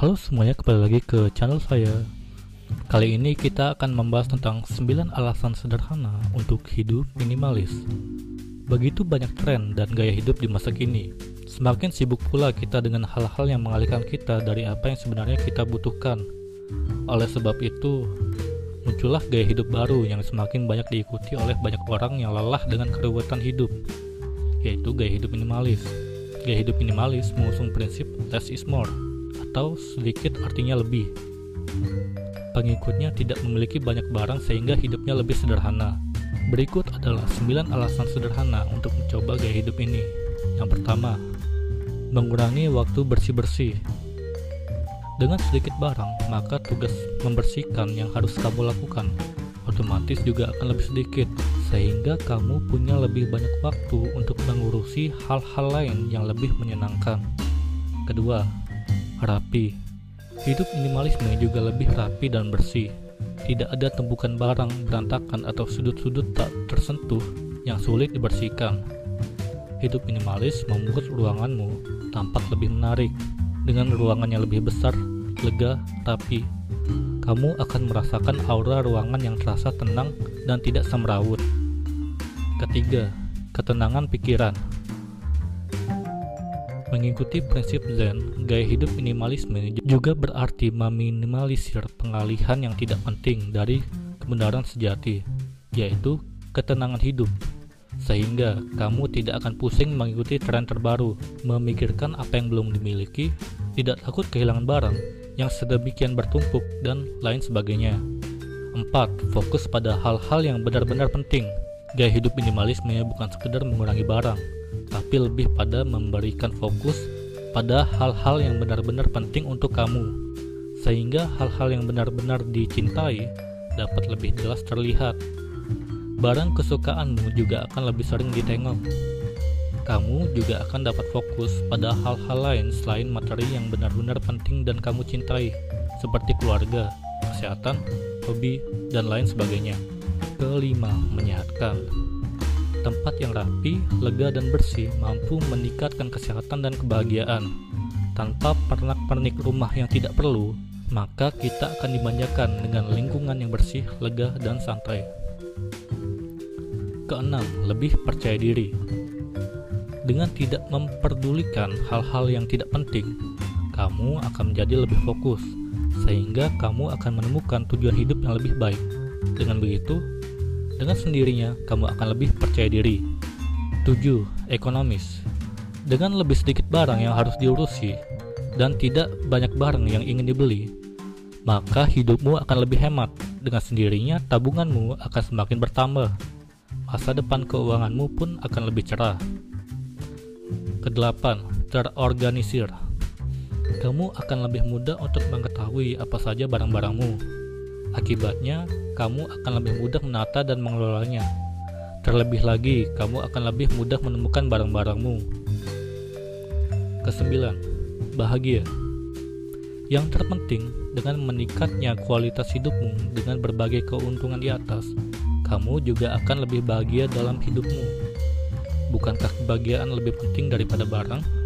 Halo semuanya, kembali lagi ke channel saya. Kali ini kita akan membahas tentang 9 alasan sederhana untuk hidup minimalis. Begitu banyak tren dan gaya hidup di masa kini. Semakin sibuk pula kita dengan hal-hal yang mengalihkan kita dari apa yang sebenarnya kita butuhkan. Oleh sebab itu, muncullah gaya hidup baru yang semakin banyak diikuti oleh banyak orang yang lelah dengan keruwetan hidup, yaitu gaya hidup minimalis. Gaya hidup minimalis mengusung prinsip less is more, atau sedikit artinya lebih. Pengikutnya tidak memiliki banyak barang sehingga hidupnya lebih sederhana. Berikut adalah 9 alasan sederhana untuk mencoba gaya hidup ini. Yang pertama, mengurangi waktu bersih-bersih. Dengan sedikit barang, maka tugas membersihkan yang harus kamu lakukan otomatis juga akan lebih sedikit, sehingga kamu punya lebih banyak waktu untuk mengurusi hal-hal lain yang lebih menyenangkan. Kedua, rapi. Hidup minimalisme juga lebih rapi dan bersih. Tidak ada tumpukan barang berantakan atau sudut-sudut tak tersentuh yang sulit dibersihkan. Hidup minimalis membuat ruanganmu tampak lebih menarik. Dengan ruangan yang lebih besar, lega, rapi, kamu akan merasakan aura ruangan yang terasa tenang dan tidak semrawut. Ketiga, ketenangan pikiran. Mengikuti prinsip Zen, gaya hidup minimalisme juga berarti meminimalisir pengalihan yang tidak penting dari kebenaran sejati, yaitu ketenangan hidup. Sehingga kamu tidak akan pusing mengikuti tren terbaru, memikirkan apa yang belum dimiliki, tidak takut kehilangan barang yang sedemikian bertumpuk, dan lain sebagainya. 4. Fokus pada hal-hal yang benar-benar penting. Gaya hidup minimalisme bukan sekedar mengurangi barang, tapi lebih pada memberikan fokus pada hal-hal yang benar-benar penting untuk kamu, sehingga hal-hal yang benar-benar dicintai dapat lebih jelas terlihat. Barang kesukaanmu juga akan lebih sering ditengok. Kamu juga akan dapat fokus pada hal-hal lain selain materi yang benar-benar penting dan kamu cintai, seperti keluarga, kesehatan, hobi, dan lain sebagainya. Kelima, menyehatkan. Tempat yang rapi, lega, dan bersih mampu meningkatkan kesehatan dan kebahagiaan. Tanpa pernak-pernik rumah yang tidak perlu, maka kita akan dimanjakan dengan lingkungan yang bersih, lega, dan santai. Keenam, lebih percaya diri. Dengan tidak memperdulikan hal-hal yang tidak penting, kamu akan menjadi lebih fokus, sehingga kamu akan menemukan tujuan hidup yang lebih baik. Dengan begitu, dengan sendirinya, kamu akan lebih percaya diri. 7. Ekonomis Dengan lebih sedikit barang yang harus diurusi dan tidak banyak barang yang ingin dibeli, maka hidupmu akan lebih hemat. Dengan sendirinya, tabunganmu akan semakin bertambah. Masa depan keuanganmu pun akan lebih cerah. Kedelapan, terorganisir. Kamu akan lebih mudah untuk mengetahui apa saja barang-barangmu Akibatnya, kamu akan lebih mudah menata dan mengelolanya. Terlebih lagi, kamu akan lebih mudah menemukan barang-barangmu. Kesembilan, bahagia. Yang terpenting, dengan meningkatnya kualitas hidupmu dengan berbagai keuntungan di atas, kamu juga akan lebih bahagia dalam hidupmu. Bukankah kebahagiaan lebih penting daripada barang?